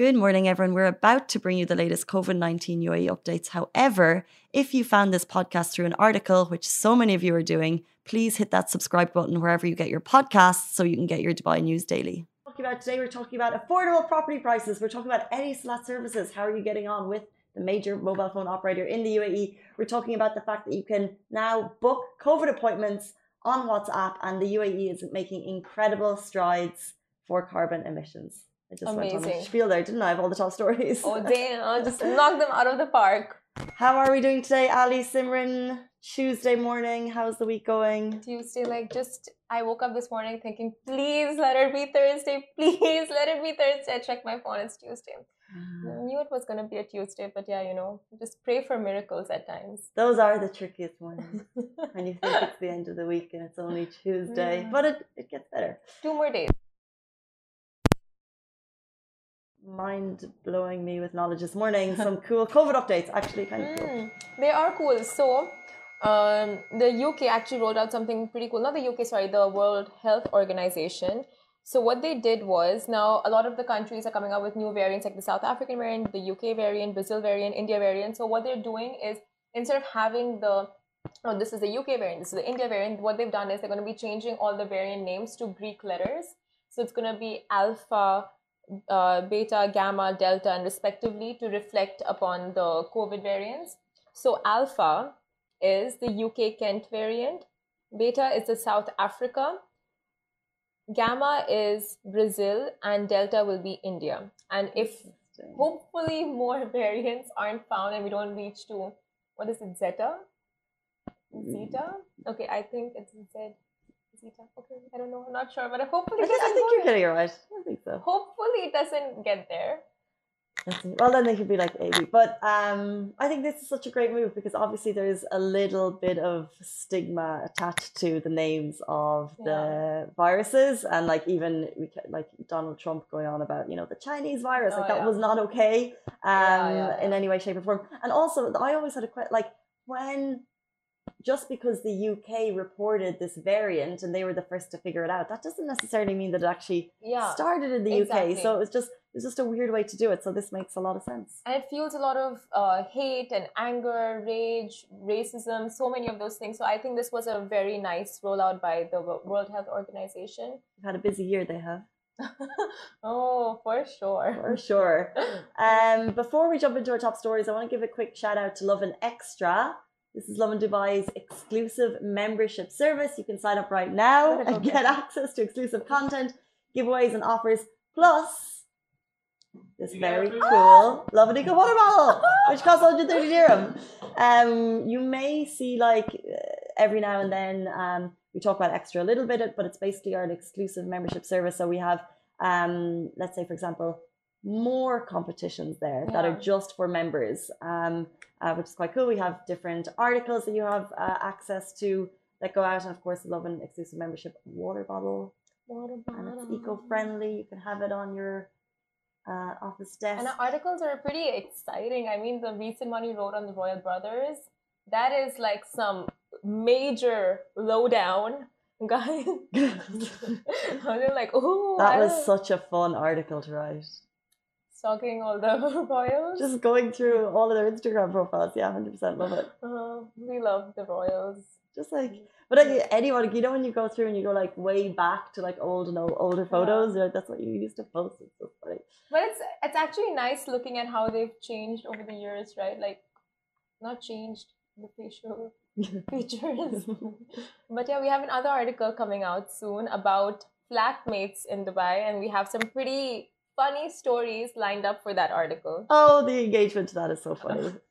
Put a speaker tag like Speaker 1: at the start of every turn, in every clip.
Speaker 1: Good morning, everyone. We're about to bring you the latest COVID 19 UAE updates. However, if you found this podcast through an article, which so many of you are doing, please hit that subscribe button wherever you get your podcasts so you can get your Dubai news daily. Talking about today, we're talking about affordable property prices. We're talking about any Etisalat services. How are you getting on with the major mobile phone operator in the UAE? We're talking about the fact that you can now book COVID appointments on WhatsApp, and the UAE is making incredible strides for carbon emissions. I just
Speaker 2: Amazing.
Speaker 1: went on a spiel there, didn't I? Of all the top stories.
Speaker 2: Oh damn! I'll just knock them out of the park.
Speaker 1: How are we doing today, Ali Simran? Tuesday morning. How's the week going?
Speaker 2: Tuesday, like just I woke up this morning thinking, please let it be Thursday. Please let it be Thursday. I checked my phone. It's Tuesday. I knew it was gonna be a Tuesday, but yeah, you know, just pray for miracles at times.
Speaker 1: Those are the trickiest ones. when you think it's the end of the week and it's only Tuesday,
Speaker 2: Mm.
Speaker 1: but it, it gets better.
Speaker 2: Two more days.
Speaker 1: Mind blowing me with knowledge this morning. Some cool COVID updates, actually, kind of cool.
Speaker 2: Mm, they are cool. So, um, the UK actually rolled out something pretty cool. Not the UK, sorry, the World Health Organization. So, what they did was now a lot of the countries are coming out with new variants like the South African variant, the UK variant, Brazil variant, India variant. So, what they're doing is instead of having the oh, this is the UK variant, this is the India variant, what they've done is they're going to be changing all the variant names to Greek letters. So, it's going to be alpha, uh, beta, gamma, delta, and respectively to reflect upon the COVID variants. So, alpha is the UK Kent variant, beta is the South Africa, gamma is Brazil, and delta will be India. And if hopefully more variants aren't found and we don't reach to what is it, Zeta? Zeta? Okay, I think it's Z. Zeta. Okay, I don't know. I'm not sure, but hopefully
Speaker 1: I think, I think you're getting it right. So.
Speaker 2: Hopefully it doesn't get there.
Speaker 1: Well, then they could be like 80. But um, I think this is such a great move because obviously there's a little bit of stigma attached to the names of the viruses. And like even we like Donald Trump going on about, you know, the Chinese virus, like
Speaker 2: Oh,
Speaker 1: that
Speaker 2: yeah.
Speaker 1: was not okay um,
Speaker 2: Yeah, yeah,
Speaker 1: in any way, shape, or form. And also, I always had a question like when just because the UK reported this variant and they were the first to figure it out, that doesn't necessarily mean that it actually
Speaker 2: Yeah.
Speaker 1: started in the
Speaker 2: exactly.
Speaker 1: UK. So it was just it's just a weird way to do it. So this makes a lot of sense.
Speaker 2: and it fuels a lot of uh, hate and anger, rage, racism, so many of those things. So I think this was a very nice rollout by the World Health Organization.
Speaker 1: We've had a busy year. They have
Speaker 2: oh, for sure.
Speaker 1: for sure. Um, before we jump into our top stories, I want to give a quick shout out to Lovin Extra. This is Lovin Dubai's exclusive membership service. You can sign up right now and
Speaker 2: get
Speaker 1: get access to exclusive content, giveaways, and offers. Plus, this very cool Love and Eco water bottle, which costs 130 dirham. Um, you may see like uh, every now and then um, we talk about extra a little bit, but it's basically our exclusive membership service. So we have, um, let's say, for example, more competitions there that are just for members, um, uh, which is quite cool. We have different articles that you have uh, access to that go out, and of course, the Lovin exclusive membership water bottle, Water bottle. and it's eco-friendly. You can have it on your uh, office desk.
Speaker 2: And our articles are pretty exciting. I mean, the recent one you wrote on the Royal Brothers, that is like some major lowdown, guys. I'm like, oh,
Speaker 1: that was such a fun article to write.
Speaker 2: Stalking all the royals.
Speaker 1: Just going through all of their Instagram profiles. Yeah, 100% love it.
Speaker 2: Uh, we love the royals.
Speaker 1: Just like, but like, anyone, you know, when you go through and you go like way back to like old and old, older photos, you're like, that's what you used to post. It's so funny.
Speaker 2: But it's it's actually nice looking at how they've changed over the years, right? Like, not changed the facial features. but yeah, we have another article coming out soon about flatmates in Dubai, and we have some pretty funny stories lined up for that article.
Speaker 1: Oh, the engagement to that is so funny.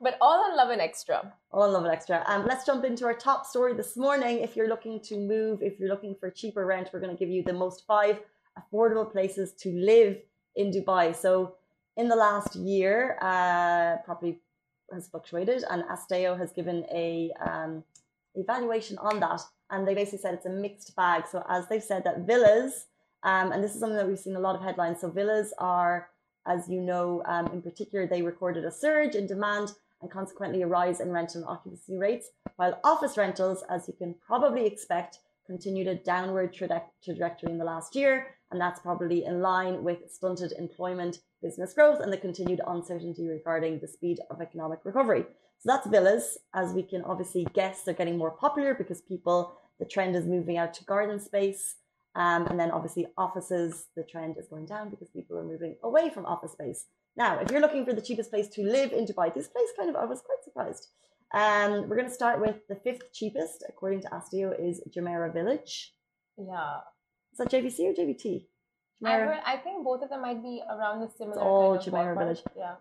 Speaker 2: But all on Lovin Extra.
Speaker 1: All in Lovin Extra. Um, let's jump into our top story this morning. If you're looking to move, if you're looking for cheaper rent, we're going to give you the most five affordable places to live in Dubai. So, in the last year, uh, property has fluctuated, and Asteco has given a um, evaluation on that, and they basically said it's a mixed bag. So, as they've said that villas, um, and this is something that we've seen a lot of headlines. So, villas are, as you know, um, in particular, they recorded a surge in demand and consequently a rise in rental occupancy rates, while office rentals, as you can probably expect, continued a downward traje- trajectory in the last year, And that's probably in line with stunted employment, business growth, and the continued uncertainty regarding the speed of economic recovery. So that's villas. As we can obviously guess, they're getting more popular because people, the trend is moving out to garden space. Um, and then obviously offices, the trend is going down because people are moving away from office space. Now, if you're looking for the cheapest place to live in Dubai, this place kind of, I was quite surprised. Um, we're going to start with the fifth cheapest, according to Asteco, is Jumeirah Village.
Speaker 2: Yeah.
Speaker 1: Is that JVC or JVT?
Speaker 2: I, heard, I think both of them might be around the similar.
Speaker 1: Oh,
Speaker 2: kind of
Speaker 1: Jumeirah. Village.
Speaker 2: Yeah.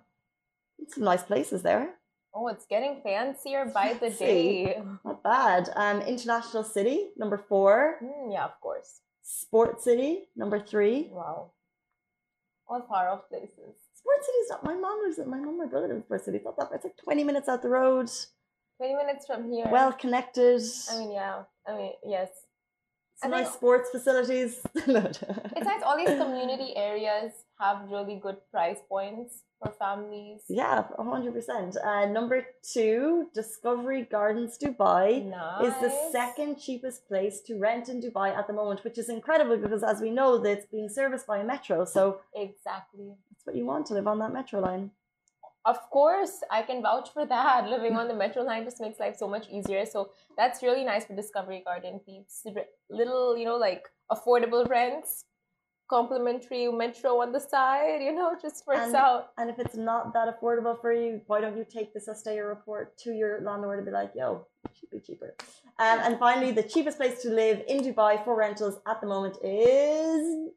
Speaker 1: Some nice places there.
Speaker 2: Oh, it's getting fancier by the day.
Speaker 1: Not bad. Um, International City, number four.
Speaker 2: Mm, yeah, of course.
Speaker 1: Sport City, number three.
Speaker 2: Wow. All far off places.
Speaker 1: Sport City's not. My mom lives. My mom, my brother live in Sport City. It's not that. It's like twenty minutes out the road.
Speaker 2: 20 minutes from here.
Speaker 1: Well connected.
Speaker 2: I mean, yeah. I mean, yes.
Speaker 1: some nice sports facilities.
Speaker 2: It's nice. All these community areas have really good price points for families.
Speaker 1: yeah, hundred percent. Uh, number two, Discovery Gardens Dubai.
Speaker 2: Nice.
Speaker 1: is the second cheapest place to rent in Dubai at the moment, which is incredible because, as we know, that it's being serviced by a metro. So
Speaker 2: Exactly.
Speaker 1: that's what you want to live on that metro line.
Speaker 2: Of course, I can vouch for that. Living on the metro line just makes life so much easier. So that's really nice for Discovery Garden peeps. Little, you know, like affordable rents, complimentary metro on the side, you know, just works
Speaker 1: And-
Speaker 2: out.
Speaker 1: And if it's not that affordable for you, why don't you take the Asteco report to your landlord and be like, yo, it should be cheaper. Um, and finally, the cheapest place to live in Dubai for rentals at the moment is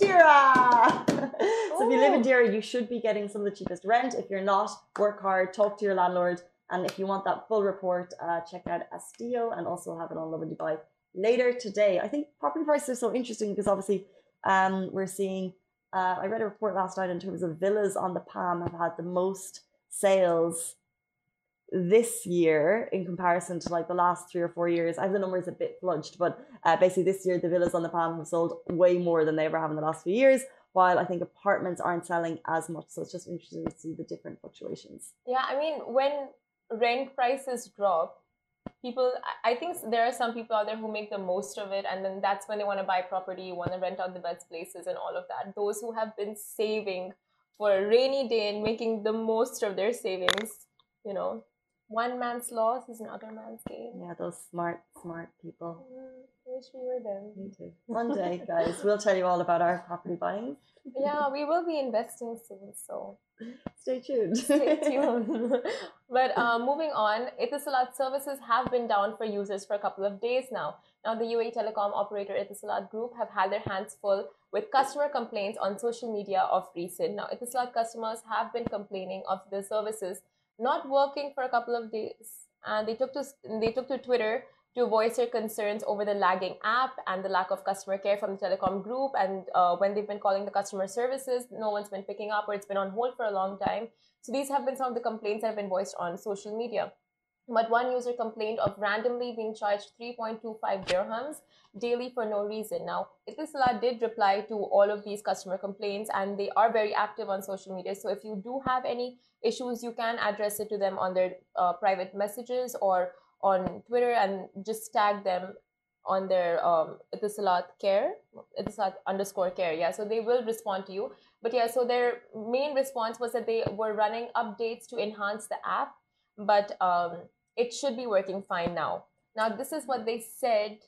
Speaker 1: Deira. so if you live in. Deira, you should be getting some of the cheapest rent. If you're not, work hard, talk to your landlord. And if you want that full report, uh, check out Asteco and also have it on Lovin Dubai later today. I think property prices are so interesting because obviously um, we're seeing uh, I read a report last night in terms of villas on the Palm have had the most sales this year in comparison to like the last three or four years. I have the numbers a bit fludged, but uh, basically this year the villas on the Palm have sold way more than they ever have in the last few years. While I think apartments aren't selling as much, so it's just interesting to see the different fluctuations.
Speaker 2: Yeah, I mean, when rent prices drop, people, I think there are some people out there who make the most of it, and then that's when they want to buy property, want to rent out the best places, and all of that. Those who have been saving for a rainy day and making the most of their savings, you know, one man's loss is another man's gain.
Speaker 1: Yeah, those smart, smart people.
Speaker 2: Mm, I wish we were them.
Speaker 1: Me too. One day, guys, we'll tell you all about our property buying.
Speaker 2: Yeah, we will be investing soon, so.
Speaker 1: Stay tuned.
Speaker 2: Stay tuned. but uh, moving on, Etisalat services have been down for users for a couple of days now. Now, the UAE telecom operator Etisalat Group have had their hands full with customer complaints on social media of recent. Now, Etisalat customers have been complaining of the services not working for a couple of days, and they took to they took to Twitter to voice their concerns over the lagging app and the lack of customer care from the telecom group. And uh, when they've been calling the customer services, no one's been picking up or it's been on hold for a long time. So these have been some of the complaints that have been voiced on social media. But one user complained of randomly being charged 3.25 dirhams daily for no reason. Now, Etisalat did reply to all of these customer complaints and they are very active on social media. So if you do have any issues, you can address it to them on their uh, private messages or on Twitter and just tag them on their um, Etisalat care, Etisalat underscore care. Yeah, so they will respond to you. But yeah, so their main response was that they were running updates to enhance the app, but um, it should be working fine now. Now, this is what they said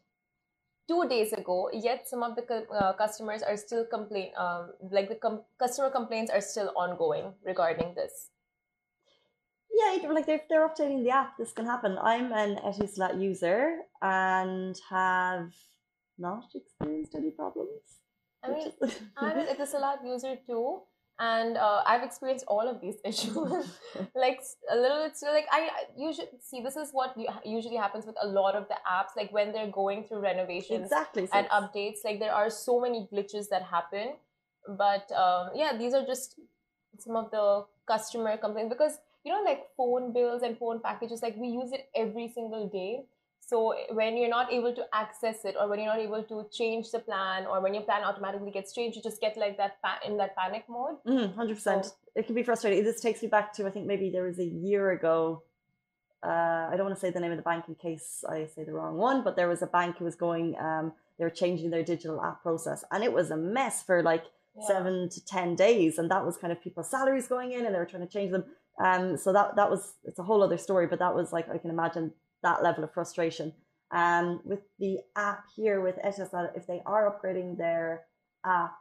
Speaker 2: two days ago. Yet some of the uh, customers are still complain, um, like the com- customer complaints are still ongoing regarding this.
Speaker 1: Yeah, like if they're updating the app, this can happen. I'm an Etisalat user and have not experienced any problems.
Speaker 2: I mean, I'm an Etisalat user too, and uh, I've experienced all of these issues. like a little bit, so like I I usually see this is what usually happens with a lot of the apps. Like when they're going through renovations
Speaker 1: exactly. so
Speaker 2: and
Speaker 1: it's-
Speaker 2: updates, like there are so many glitches that happen. But um, yeah, these are just some of the customer complaints because you know, like phone bills and phone packages, like we use it every single day. So when you're not able to access it, or when you're not able to change the plan, or when your plan automatically gets changed, you just get like that pa- in that panic mode.
Speaker 1: Mhm, 100%.
Speaker 2: So-
Speaker 1: It can be frustrating. This takes me back to, I think maybe there was a year ago. Uh, I don't want to say the name of the bank in case I say the wrong one, but there was a bank who was going, um, they were changing their digital app process, and it was a mess for like
Speaker 2: Yeah.
Speaker 1: seven to ten days, and that was kind of people's salaries going in, and they were trying to change them. Um, so that that was it's a whole other story, but that was like I can imagine that level of frustration. Um, with the app here with Etisalat, if they are upgrading their app,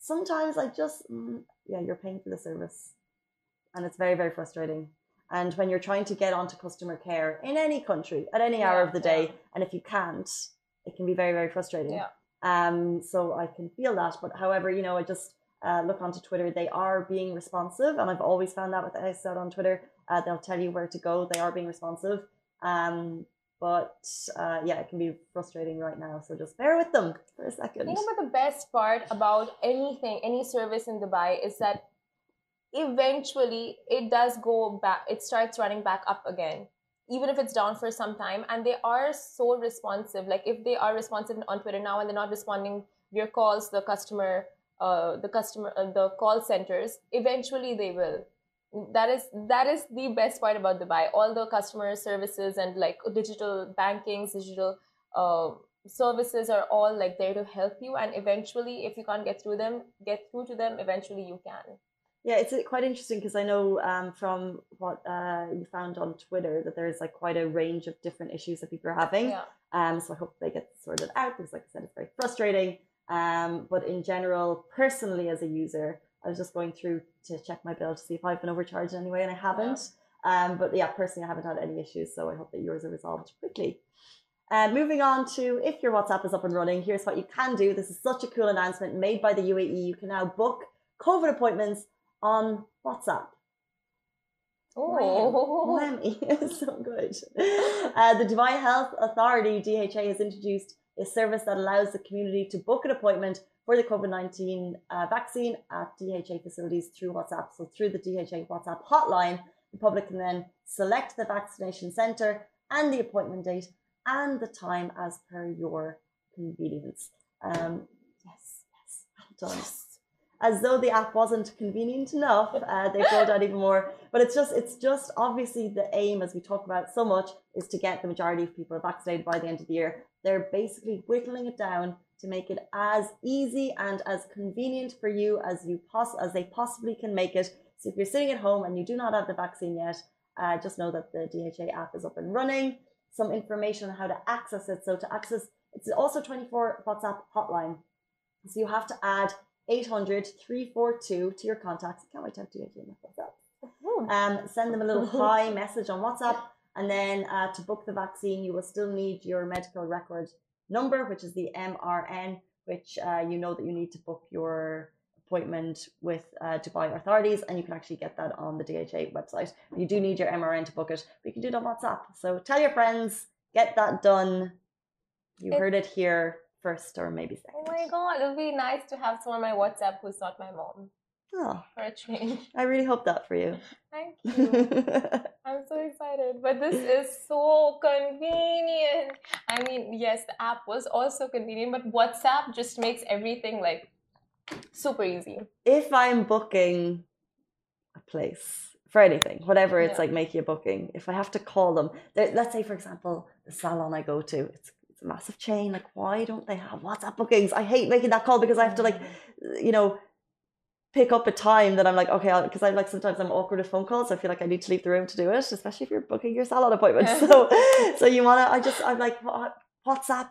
Speaker 1: sometimes I just mm, yeah, you're paying for the service, and it's very very frustrating. And when you're trying to get onto customer care in any country at any hour of the day,
Speaker 2: yeah.
Speaker 1: and if you can't, it can be very very frustrating.
Speaker 2: Yeah.
Speaker 1: Um, so I can feel that. But however, you know, I just uh, look onto Twitter. They are being responsive, and I've always found that with ISAT on Twitter. Uh, they'll tell you where to go. They are being responsive. Um, but uh, yeah, it can be frustrating right now. So just bear with them for a second.
Speaker 2: You know the best part about anything, any service in Dubai is that eventually it does go back, it starts running back up again, even if it's down for some time. And they are so responsive. Like if they are responsive on Twitter now and they're not responding your calls, the customer, uh, the customer, uh, the call centers, eventually they will. That is that is the best part about Dubai. All the customer services and like digital bankings, digital uh, services are all like there to help you and eventually if you can't get through them get through to them eventually you can
Speaker 1: Yeah, it's uh, quite interesting because I know um, from what uh, you found on Twitter that there's like quite a range of different issues that people are having.
Speaker 2: yeah
Speaker 1: Um, so I hope they get sorted out because, like I said, it's very frustrating. Um, but in general, personally as a user, I was just going through to check my bill to see if I've been overcharged in any way, and I haven't. Um, but yeah, personally, I haven't had any issues, so I hope that yours are resolved quickly. Uh, moving on to if your WhatsApp is up and running, here's what you can do. This is such a cool announcement made by the UAE. You can now book COVID appointments on WhatsApp.
Speaker 2: oh
Speaker 1: Whammy. So good. Uh, the Dubai Health Authority, DHA, has introduced a service that allows the community to book an appointment for the COVID 19 uh, vaccine at DHA facilities through WhatsApp. So, through the DHA WhatsApp hotline, the public can then select the vaccination centre and the appointment date and the time as per your convenience. Um, yes, yes, well done as though the app wasn't convenient enough, uh, they've rolled out even more. But it's just, it's just obviously the aim, as we talk about so much, is to get the majority of people vaccinated by the end of the year. They're basically whittling it down to make it as easy and as convenient for you as you poss- as they possibly can make it. So if you're sitting at home and you do not have the vaccine yet, uh, just know that the DHA app is up and running. Some information on how to access it. So to access, it's also 24 WhatsApp hotline. So you have to add 800 342 to your contacts. I can't wait to have DHA in my WhatsApp. Um, send them a little hi message on WhatsApp. And then uh, to book the vaccine, you will still need your medical record number, which is the MRN, which uh, you know that you need to book your appointment with uh, Dubai authorities. And you can actually get that on the DHA website. You do need your MRN to book it, but you can do it on WhatsApp. So tell your friends, get that done. You
Speaker 2: It-
Speaker 1: heard it here first or maybe second.
Speaker 2: oh my god it would be nice to have someone on my whatsapp who's not my mom
Speaker 1: Oh,
Speaker 2: for a change
Speaker 1: I really hope that for you.
Speaker 2: thank you i'm so excited but this is so convenient i mean yes the app was also convenient but whatsapp just makes everything like super easy
Speaker 1: if I'm booking a place for anything, whatever it's
Speaker 2: Yeah.
Speaker 1: like making a booking, if I have to call them, let's say for example, the salon I go to, it's it's a massive chain. Like, why don't they have WhatsApp bookings? I hate making that call because I have to like, you know, pick up a time that I'm like, okay, because I'm like sometimes I'm awkward with phone calls. So I feel like I need to leave the room to do it, especially if you're booking your salon appointment. So, so you wanna, I just, I'm like, WhatsApp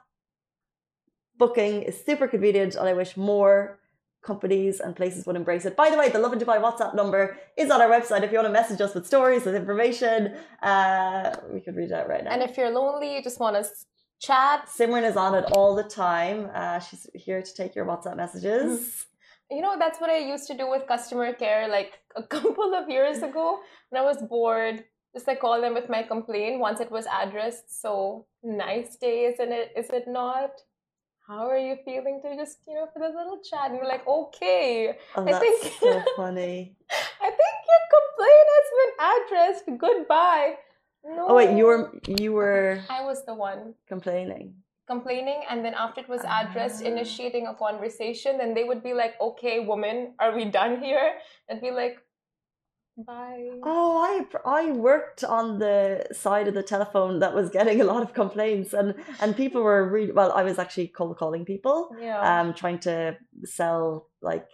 Speaker 1: booking is super convenient, and I wish more companies and places would embrace it. By the way, the Lovin Dubai WhatsApp number is on our website. If you want to message us with stories, with information, uh, we could read it out right now.
Speaker 2: and if you're lonely you just want to chat
Speaker 1: Simran is on it all the time. Uh, she's here to take your WhatsApp messages.
Speaker 2: You know, that's what I used to do with customer care like a couple of years ago when I was bored. Just like call them with my complaint once it was addressed. So nice day, isn't it? Is it not? How are you feeling to just, you know, for the little chat? And you're like, okay,
Speaker 1: Oh,
Speaker 2: I
Speaker 1: that's
Speaker 2: think-
Speaker 1: so funny.
Speaker 2: I think your complaint has been addressed. Goodbye. No.
Speaker 1: Oh wait, you were you were
Speaker 2: I was the one
Speaker 1: complaining.
Speaker 2: complaining, and then after it was addressed,
Speaker 1: Ah.
Speaker 2: initiating a conversation, then they would be like, okay, woman, are we done here? And be like, Bye.
Speaker 1: Oh, I I worked on the side of the telephone that was getting a lot of complaints, and and people were really well. I was actually cold calling people,
Speaker 2: Yeah.
Speaker 1: um, trying to sell like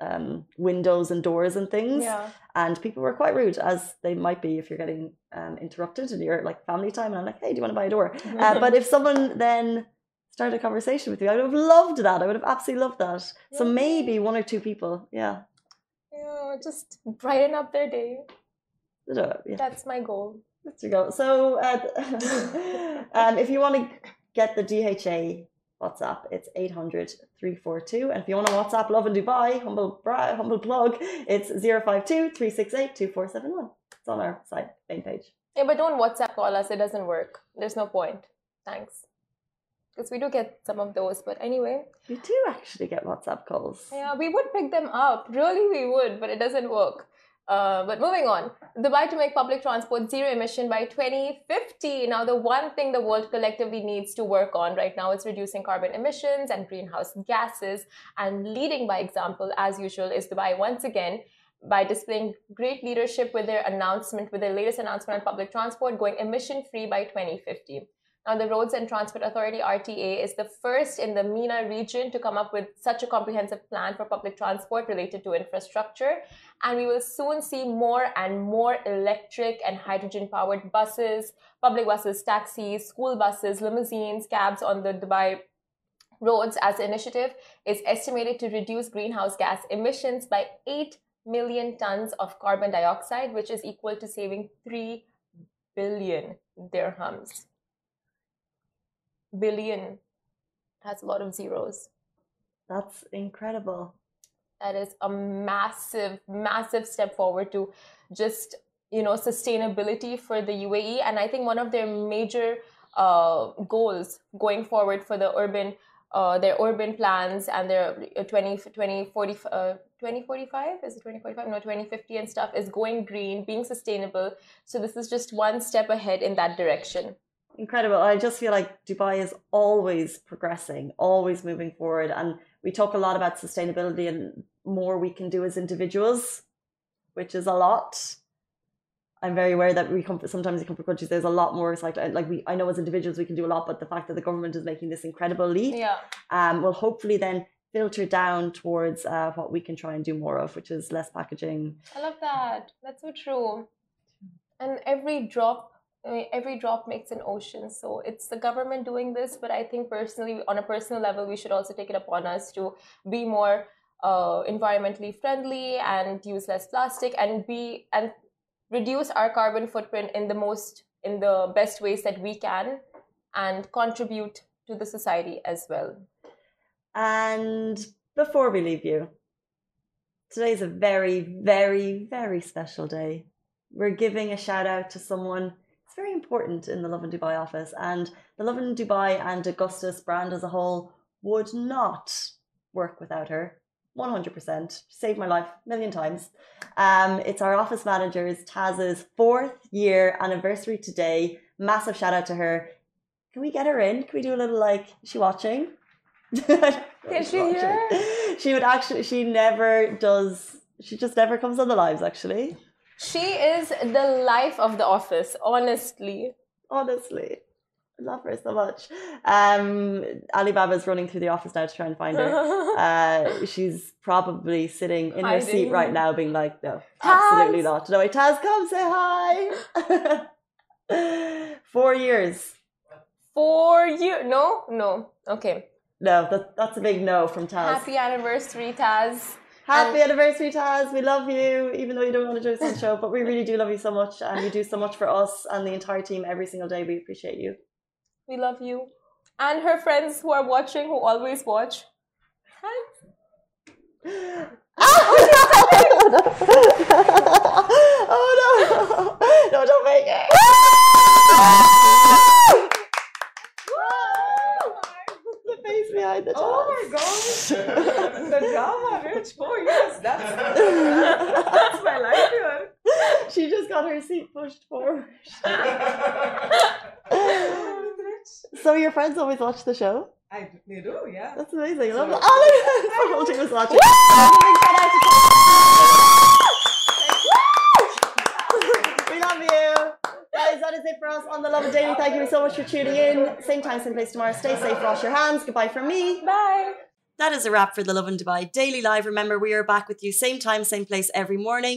Speaker 1: um windows and doors and things,
Speaker 2: yeah.
Speaker 1: and people were quite rude, as they might be if you're getting um interrupted in your like family time. And I'm like, hey, do you want to buy a door? Uh, but if someone then started a conversation with me, I would have loved that. I would have absolutely loved that. So maybe one or two people, yeah.
Speaker 2: yeah, just brighten up their day.
Speaker 1: Yeah.
Speaker 2: That's my goal.
Speaker 1: That's your goal. So, uh, um, if you want to get the DHA WhatsApp, it's 800 342. And if you want to WhatsApp Lovin Dubai, humble, bra- humble plug, it's 052 368 2471. It's on our site, main page.
Speaker 2: Yeah, but don't WhatsApp call us. It doesn't work. There's no point. Thanks. Because we do get some of those. But anyway,
Speaker 1: We do actually get WhatsApp calls.
Speaker 2: yeah, we would pick them up. Really, we would, but it doesn't work. Uh, but moving on, Dubai to make public transport zero emission by 2050. Now, the one thing the world collectively needs to work on right now is reducing carbon emissions and greenhouse gases. And leading by example, as usual, is Dubai once again by displaying great leadership with their announcement, with their latest announcement on public transport going emission free by 2050. Now, the Roads and Transport Authority RTA is the first in the MENA region to come up with such a comprehensive plan for public transport related to infrastructure. And we will soon see more and more electric and hydrogen powered buses, public buses, taxis, school buses, limousines, cabs on the Dubai roads as initiative is estimated to reduce greenhouse gas emissions by 8 million tons of carbon dioxide, which is equal to saving 3 billion dirhams. Billion has a lot of zeros.
Speaker 1: That's incredible.
Speaker 2: That is a massive, massive step forward to just you know sustainability for the UAE, and I think one of their major uh, goals going forward for the urban uh, their urban plans and their uh, 20, 20, 40, uh, 2045 is it 2045 no 2050 and stuff is going green being sustainable. So this is just one step ahead in that direction
Speaker 1: Incredible. I just feel like Dubai is always progressing, always moving forward. And we talk a lot about sustainability and more we can do as individuals, which is a lot. I'm very aware that we come sometimes we come from countries there's a lot more recycling. Like we, I know as individuals we can do a lot, but the fact that the government is making this incredible leap,
Speaker 2: yeah
Speaker 1: um, will hopefully then filter down towards uh, what we can try and do more of, which is less packaging.
Speaker 2: I love that. That's so true. And every drop, I mean, every drop makes an ocean. So it's the government doing this, but I think personally, on a personal level, we should also take it upon us to be more uh, environmentally friendly and use less plastic and be and reduce our carbon footprint in the most in the best ways that we can and contribute to the society as well.
Speaker 1: And before we leave you, today's a very, very, very special day. We're giving a shout out to someone very important in the Lovin Dubai office, and the Lovin Dubai and Augustus brand as a whole would not work without her. 100%. Saved my life a million times. Um, it's our office manager's Taz's fourth year anniversary today. Massive shout out to her. Can we get her in? Can we do a little like, is she watching?
Speaker 2: Is she here?
Speaker 1: She would actually, she never does, she just never comes on the lives actually.
Speaker 2: She is the life of the office, honestly.
Speaker 1: Honestly. I love her so much. Um, Alibaba's running through the office now to try and find her. Uh, she's probably sitting in her seat right now, being like, "No,
Speaker 2: Taz!
Speaker 1: absolutely not." No, Taz, come say hi. Four years.
Speaker 2: Four years? No, no. Okay.
Speaker 1: No, that, that's a big no from Taz.
Speaker 2: Happy anniversary, Taz.
Speaker 1: Happy anniversary, Taz. We love you, even though you don't want to join us on the show, but we really do love you so much, and you do so much for us and the entire team every single day. We appreciate you.
Speaker 2: We love you. And her friends who are watching, who always watch. Hi. Ah!
Speaker 1: oh no! Oh, no, don't make it! Behind the
Speaker 3: Oh my gosh! the drama, Rich. Four years. That's, that's my life here.
Speaker 1: She just got her seat pushed forward. So your friends always watch the show?
Speaker 3: I, they do, yeah.
Speaker 1: That's amazing.
Speaker 3: So-
Speaker 1: oh, look, team was watching. Big shout out to on the Lovin Daily. Thank you so much for tuning in. Same time, same place tomorrow. Stay safe, wash your hands. Goodbye from me.
Speaker 2: Bye.
Speaker 1: That is a wrap for the Lovin Dubai Daily Live. Remember, we are back with you same time, same place every morning.